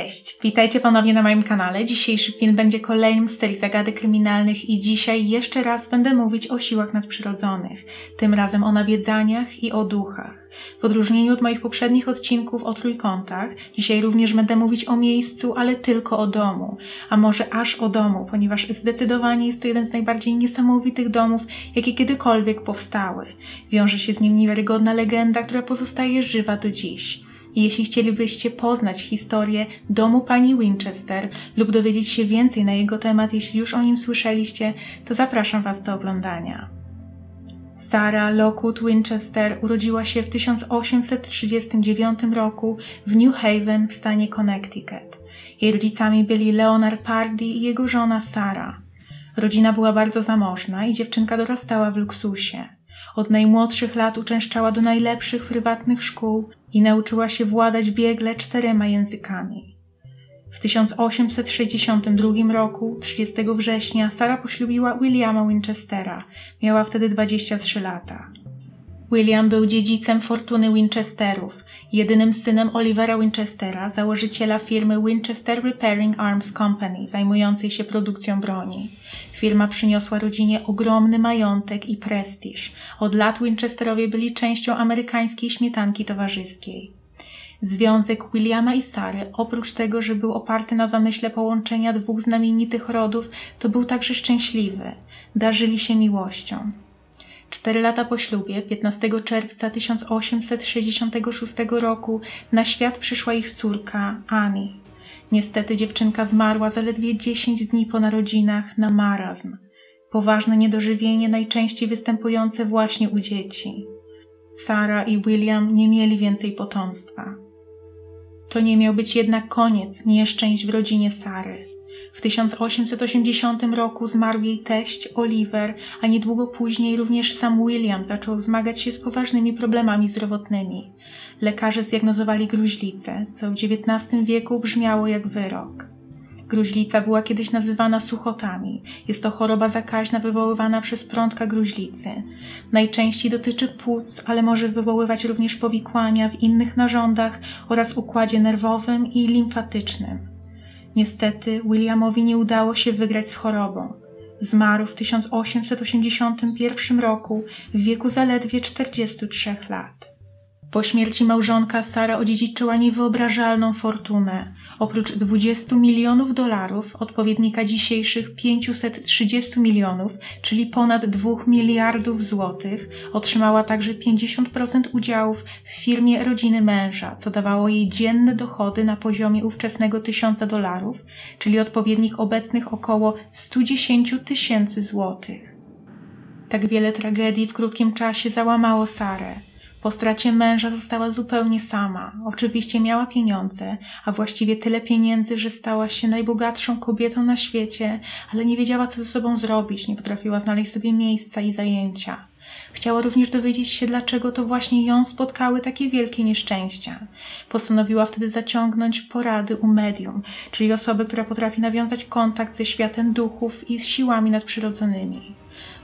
Cześć, witajcie ponownie na moim kanale. Dzisiejszy film będzie kolejnym z serii zagadek kryminalnych i dzisiaj jeszcze raz będę mówić o siłach nadprzyrodzonych. Tym razem o nawiedzaniach i o duchach. W odróżnieniu od moich poprzednich odcinków o trójkątach, dzisiaj również będę mówić o miejscu, ale tylko o domu. A może aż o domu, ponieważ zdecydowanie jest to jeden z najbardziej niesamowitych domów, jakie kiedykolwiek powstały. Wiąże się z nim niewiarygodna legenda, która pozostaje żywa do dziś. Jeśli chcielibyście poznać historię domu pani Winchester lub dowiedzieć się więcej na jego temat, jeśli już o nim słyszeliście, to zapraszam Was do oglądania. Sarah Lockwood Winchester urodziła się w 1839 roku w New Haven w stanie Connecticut. Jej rodzicami byli Leonard Pardy i jego żona Sarah. Rodzina była bardzo zamożna i dziewczynka dorastała w luksusie. Od najmłodszych lat uczęszczała do najlepszych prywatnych szkół i nauczyła się władać biegle czterema językami. W 1862 roku, 30 września, Sara poślubiła Williama Winchestera. Miała wtedy 23 lata. William był dziedzicem fortuny Winchesterów, jedynym synem Olivera Winchestera, założyciela firmy Winchester Repairing Arms Company, zajmującej się produkcją broni. Firma przyniosła rodzinie ogromny majątek i prestiż. Od lat Winchesterowie byli częścią amerykańskiej śmietanki towarzyskiej. Związek Williama i Sary, oprócz tego, że był oparty na zamyśle połączenia dwóch znamienitych rodów, to był także szczęśliwy. Darzyli się miłością. Cztery lata po ślubie, 15 czerwca 1866 roku, na świat przyszła ich córka Annie. Niestety dziewczynka zmarła zaledwie 10 dni po narodzinach na marazm. Poważne niedożywienie najczęściej występujące właśnie u dzieci. Sara i William nie mieli więcej potomstwa. To nie miał być jednak koniec nieszczęść w rodzinie Sary. W 1880 roku zmarł jej teść Oliver, a niedługo później również sam William zaczął zmagać się z poważnymi problemami zdrowotnymi. Lekarze zdiagnozowali gruźlicę, co w XIX wieku brzmiało jak wyrok. Gruźlica była kiedyś nazywana suchotami. Jest to choroba zakaźna wywoływana przez prądka gruźlicy. Najczęściej dotyczy płuc, ale może wywoływać również powikłania w innych narządach oraz układzie nerwowym i limfatycznym. Niestety Williamowi nie udało się wygrać z chorobą. Zmarł w 1881 roku w wieku zaledwie 43 lat. Po śmierci małżonka Sara odziedziczyła niewyobrażalną fortunę. Oprócz 20 milionów dolarów, odpowiednika dzisiejszych 530 milionów, czyli ponad 2 miliardów złotych, otrzymała także 50% udziałów w firmie rodziny męża, co dawało jej dzienne dochody na poziomie ówczesnego tysiąca dolarów, czyli odpowiednik obecnych około 110 tysięcy złotych. Tak wiele tragedii w krótkim czasie załamało Sarę. Po stracie męża została zupełnie sama. Oczywiście miała pieniądze, a właściwie tyle pieniędzy, że stała się najbogatszą kobietą na świecie, ale nie wiedziała, co ze sobą zrobić, nie potrafiła znaleźć sobie miejsca i zajęcia. Chciała również dowiedzieć się, dlaczego to właśnie ją spotkały takie wielkie nieszczęścia. Postanowiła wtedy zaciągnąć porady u medium, czyli osoby, która potrafi nawiązać kontakt ze światem duchów i z siłami nadprzyrodzonymi.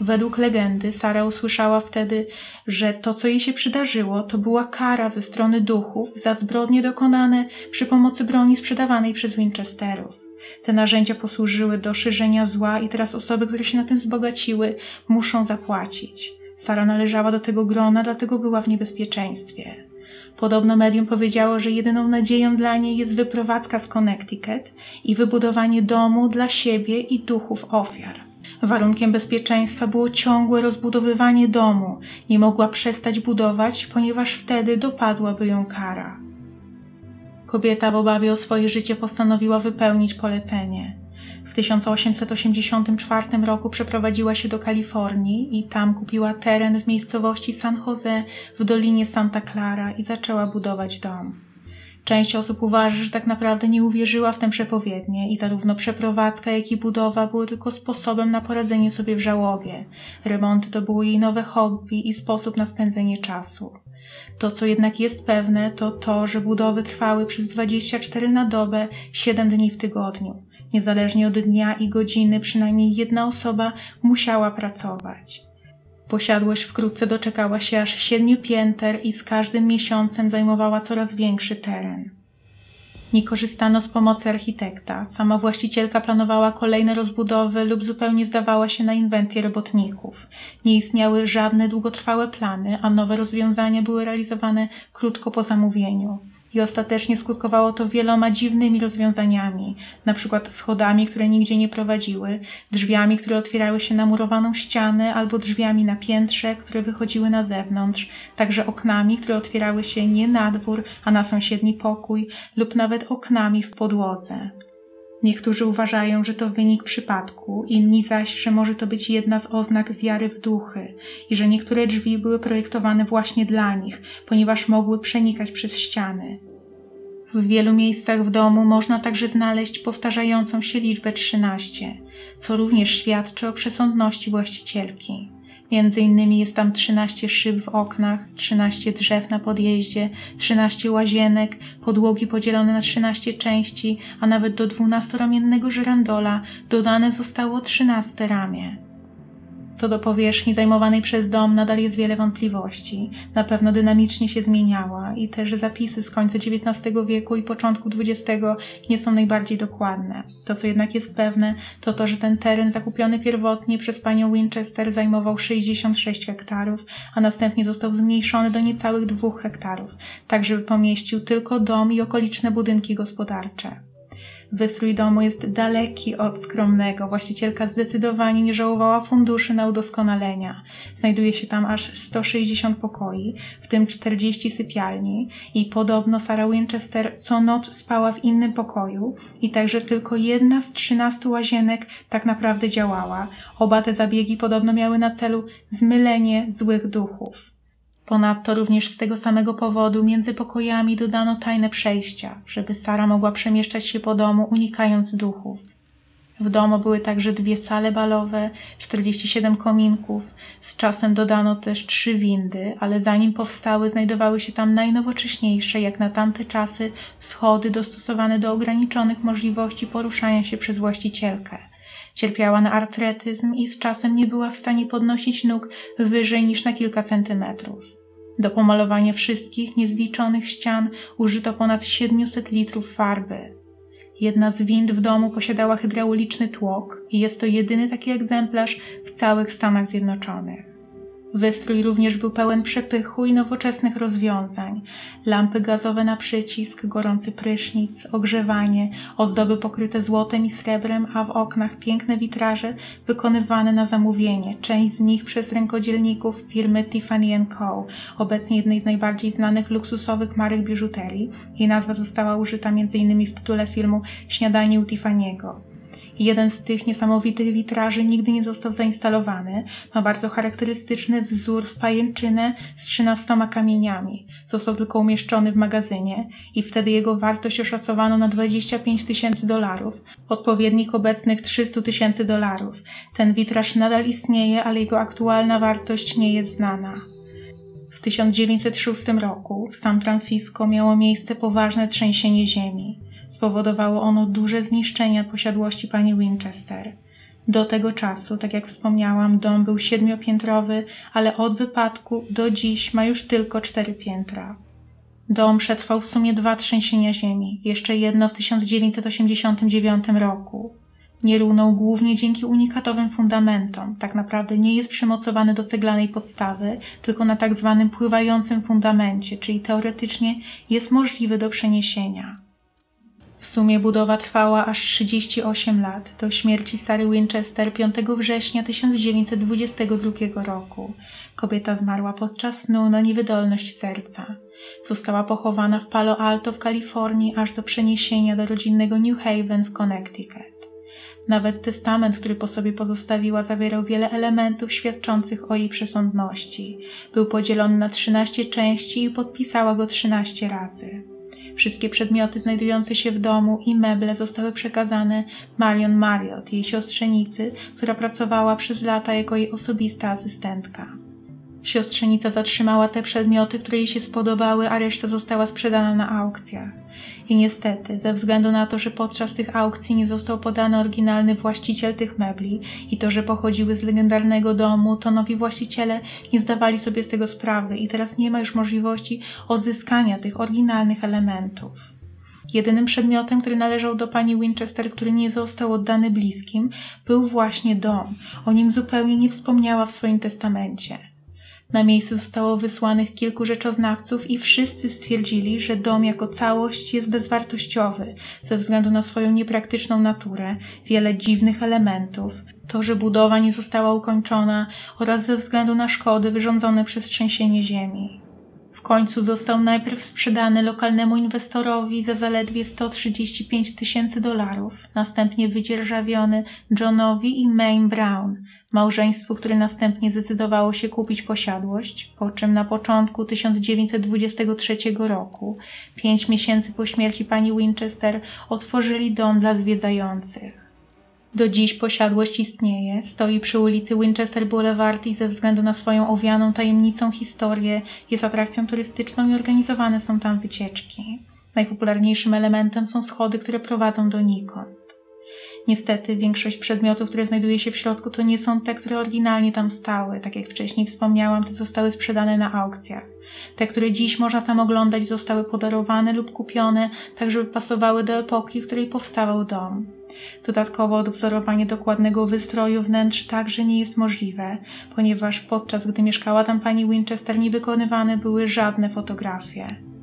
Według legendy Sara usłyszała wtedy, że to, co jej się przydarzyło, to była kara ze strony duchów za zbrodnie dokonane przy pomocy broni sprzedawanej przez Winchesterów. Te narzędzia posłużyły do szerzenia zła i teraz osoby, które się na tym wzbogaciły, muszą zapłacić. Sara należała do tego grona, dlatego była w niebezpieczeństwie. Podobno medium powiedziało, że jedyną nadzieją dla niej jest wyprowadzka z Connecticut i wybudowanie domu dla siebie i duchów ofiar. Warunkiem bezpieczeństwa było ciągłe rozbudowywanie domu. Nie mogła przestać budować, ponieważ wtedy dopadłaby ją kara. Kobieta w obawie o swoje życie postanowiła wypełnić polecenie. W 1884 roku przeprowadziła się do Kalifornii i tam kupiła teren w miejscowości San Jose w dolinie Santa Clara i zaczęła budować dom. Część osób uważa, że tak naprawdę nie uwierzyła w tę przepowiednię i zarówno przeprowadzka, jak i budowa były tylko sposobem na poradzenie sobie w żałobie. Remonty to było jej nowe hobby i sposób na spędzenie czasu. To, co jednak jest pewne, to to, że budowy trwały przez 24 na dobę, 7 dni w tygodniu. Niezależnie od dnia i godziny, przynajmniej jedna osoba musiała pracować. Posiadłość wkrótce doczekała się aż siedmiu pięter i z każdym miesiącem zajmowała coraz większy teren. Nie korzystano z pomocy architekta. Sama właścicielka planowała kolejne rozbudowy lub zupełnie zdawała się na inwencję robotników. Nie istniały żadne długotrwałe plany, a nowe rozwiązania były realizowane krótko po zamówieniu i ostatecznie skutkowało to wieloma dziwnymi rozwiązaniami, na przykład schodami, które nigdzie nie prowadziły, drzwiami, które otwierały się na murowaną ścianę, albo drzwiami na piętrze, które wychodziły na zewnątrz, także oknami, które otwierały się nie na dwór, a na sąsiedni pokój, lub nawet oknami w podłodze. Niektórzy uważają, że to wynik przypadku, inni zaś, że może to być jedna z oznak wiary w duchy i że niektóre drzwi były projektowane właśnie dla nich, ponieważ mogły przenikać przez ściany. W wielu miejscach w domu można także znaleźć powtarzającą się liczbę 13, co również świadczy o przesądności właścicielki. Między innymi jest tam 13 szyb w oknach, 13 drzew na podjeździe, 13 łazienek, podłogi podzielone na 13 części, a nawet do 12-ramiennego żyrandola dodane zostało 13 ramię. Co do powierzchni zajmowanej przez dom, nadal jest wiele wątpliwości. Na pewno dynamicznie się zmieniała i też zapisy z końca XIX wieku i początku XX nie są najbardziej dokładne. To, co jednak jest pewne, to to, że ten teren zakupiony pierwotnie przez panią Winchester zajmował 66 hektarów, a następnie został zmniejszony do niecałych 2 hektarów, tak żeby pomieścił tylko dom i okoliczne budynki gospodarcze. Wystrój domu jest daleki od skromnego. Właścicielka zdecydowanie nie żałowała funduszy na udoskonalenia. Znajduje się tam aż 160 pokoi, w tym 40 sypialni i podobno Sarah Winchester co noc spała w innym pokoju i także tylko jedna z 13 łazienek tak naprawdę działała. Oba te zabiegi podobno miały na celu zmylenie złych duchów. Ponadto również z tego samego powodu między pokojami dodano tajne przejścia, żeby Sara mogła przemieszczać się po domu, unikając duchów. W domu były także dwie sale balowe, 47 kominków. Z czasem dodano też trzy windy, ale zanim powstały, znajdowały się tam najnowocześniejsze, jak na tamte czasy, schody dostosowane do ograniczonych możliwości poruszania się przez właścicielkę. Cierpiała na artretyzm i z czasem nie była w stanie podnosić nóg wyżej niż na kilka centymetrów. Do pomalowania wszystkich niezliczonych ścian użyto ponad 700 litrów farby. Jedna z wind w domu posiadała hydrauliczny tłok i jest to jedyny taki egzemplarz w całych Stanach Zjednoczonych. Wystrój również był pełen przepychu i nowoczesnych rozwiązań. Lampy gazowe na przycisk, gorący prysznic, ogrzewanie, ozdoby pokryte złotem i srebrem, a w oknach piękne witraże wykonywane na zamówienie, część z nich przez rękodzielników firmy Tiffany Co., obecnie jednej z najbardziej znanych luksusowych marek biżuterii. Jej nazwa została użyta m.in. w tytule filmu Śniadanie u Tiffany'ego. Jeden z tych niesamowitych witraży nigdy nie został zainstalowany. Ma bardzo charakterystyczny wzór w pajęczynę z trzynastoma kamieniami. Został tylko umieszczony w magazynie i wtedy jego wartość oszacowano na 25 tysięcy dolarów, odpowiednik obecnych 300 tysięcy dolarów. Ten witraż nadal istnieje, ale jego aktualna wartość nie jest znana. W 1906 roku w San Francisco miało miejsce poważne trzęsienie ziemi. Spowodowało ono duże zniszczenia posiadłości pani Winchester. Do tego czasu, tak jak wspomniałam, dom był siedmiopiętrowy, ale od wypadku do dziś ma już tylko cztery piętra. Dom przetrwał w sumie dwa trzęsienia ziemi, jeszcze jedno w 1989 roku. Nie runął głównie dzięki unikatowym fundamentom. Tak naprawdę nie jest przymocowany do ceglanej podstawy, tylko na tak zwanym pływającym fundamencie, czyli teoretycznie jest możliwy do przeniesienia. W sumie budowa trwała aż 38 lat, do śmierci Sary Winchester 5 września 1922 roku. Kobieta zmarła podczas snu na niewydolność serca. Została pochowana w Palo Alto w Kalifornii aż do przeniesienia do rodzinnego New Haven w Connecticut. Nawet testament, który po sobie pozostawiła, zawierał wiele elementów świadczących o jej przesądności. Był podzielony na 13 części i podpisała go 13 razy. Wszystkie przedmioty znajdujące się w domu i meble zostały przekazane Marion Marriott, jej siostrzenicy, która pracowała przez lata jako jej osobista asystentka. Siostrzenica zatrzymała te przedmioty, które jej się spodobały, a reszta została sprzedana na aukcjach. I niestety, ze względu na to, że podczas tych aukcji nie został podany oryginalny właściciel tych mebli i to, że pochodziły z legendarnego domu, to nowi właściciele nie zdawali sobie z tego sprawy i teraz nie ma już możliwości odzyskania tych oryginalnych elementów. Jedynym przedmiotem, który należał do pani Winchester, który nie został oddany bliskim, był właśnie dom. O nim zupełnie nie wspomniała w swoim testamencie. Na miejsce zostało wysłanych kilku rzeczoznawców i wszyscy stwierdzili, że dom jako całość jest bezwartościowy ze względu na swoją niepraktyczną naturę, wiele dziwnych elementów, to, że budowa nie została ukończona oraz ze względu na szkody wyrządzone przez trzęsienie ziemi. W końcu został najpierw sprzedany lokalnemu inwestorowi za zaledwie 135 tysięcy dolarów, następnie wydzierżawiony Johnowi i May Brown, małżeństwu, które następnie zdecydowało się kupić posiadłość, po czym na początku 1923 roku, pięć miesięcy po śmierci pani Winchester, otworzyli dom dla zwiedzających. Do dziś posiadłość istnieje, stoi przy ulicy Winchester Boulevard i ze względu na swoją owianą tajemnicą historię jest atrakcją turystyczną i organizowane są tam wycieczki. Najpopularniejszym elementem są schody, które prowadzą donikąd. Niestety większość przedmiotów, które znajduje się w środku, to nie są te, które oryginalnie tam stały. Tak jak wcześniej wspomniałam, te zostały sprzedane na aukcjach. Te, które dziś można tam oglądać, zostały podarowane lub kupione, tak żeby pasowały do epoki, w której powstawał dom. Dodatkowo odwzorowanie dokładnego wystroju wnętrz także nie jest możliwe, ponieważ podczas gdy mieszkała tam pani Winchester nie wykonywane były żadne fotografie.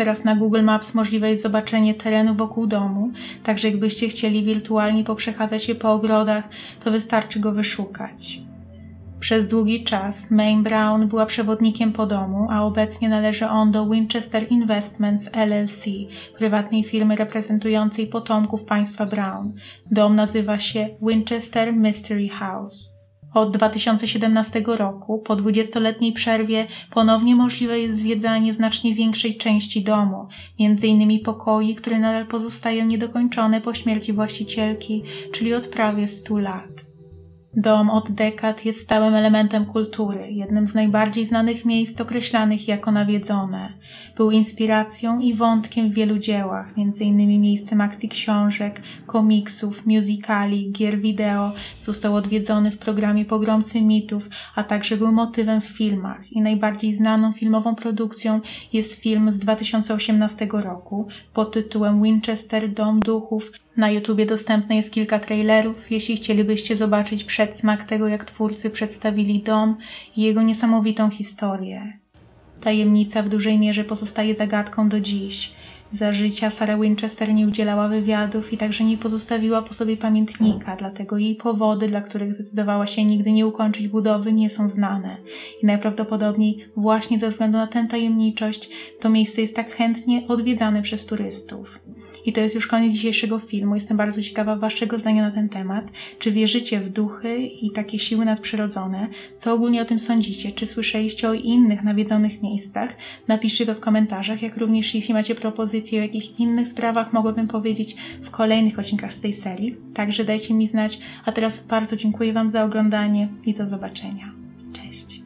Teraz na Google Maps możliwe jest zobaczenie terenu wokół domu, także jakbyście chcieli wirtualnie poprzechadzać się po ogrodach, to wystarczy go wyszukać. Przez długi czas Main Brown była przewodnikiem po domu, a obecnie należy on do Winchester Investments LLC, prywatnej firmy reprezentującej potomków państwa Brown. Dom nazywa się Winchester Mystery House. Od 2017 roku, po 20-letniej przerwie, ponownie możliwe jest zwiedzanie znacznie większej części domu, m.in. pokoi, które nadal pozostają niedokończone po śmierci właścicielki, czyli od prawie 100 lat. Dom od dekad jest stałym elementem kultury, jednym z najbardziej znanych miejsc określanych jako nawiedzone. Był inspiracją i wątkiem w wielu dziełach, m.in. miejscem akcji książek, komiksów, musicali, gier wideo, został odwiedzony w programie Pogromcy Mitów, a także był motywem w filmach i najbardziej znaną filmową produkcją jest film z 2018 roku pod tytułem Winchester Dom Duchów, na YouTubie dostępne jest kilka trailerów, jeśli chcielibyście zobaczyć przedsmak tego, jak twórcy przedstawili dom i jego niesamowitą historię. Tajemnica w dużej mierze pozostaje zagadką do dziś. Za życia Sarah Winchester nie udzielała wywiadów i także nie pozostawiła po sobie pamiętnika, dlatego jej powody, dla których zdecydowała się nigdy nie ukończyć budowy, nie są znane. I najprawdopodobniej właśnie ze względu na tę tajemniczość to miejsce jest tak chętnie odwiedzane przez turystów. I to jest już koniec dzisiejszego filmu. Jestem bardzo ciekawa Waszego zdania na ten temat. Czy wierzycie w duchy i takie siły nadprzyrodzone? Co ogólnie o tym sądzicie? Czy słyszeliście o innych nawiedzonych miejscach? Napiszcie to w komentarzach, jak również jeśli macie propozycje o jakichś innych sprawach, mogłabym powiedzieć w kolejnych odcinkach z tej serii. Także dajcie mi znać. A teraz bardzo dziękuję Wam za oglądanie i do zobaczenia. Cześć!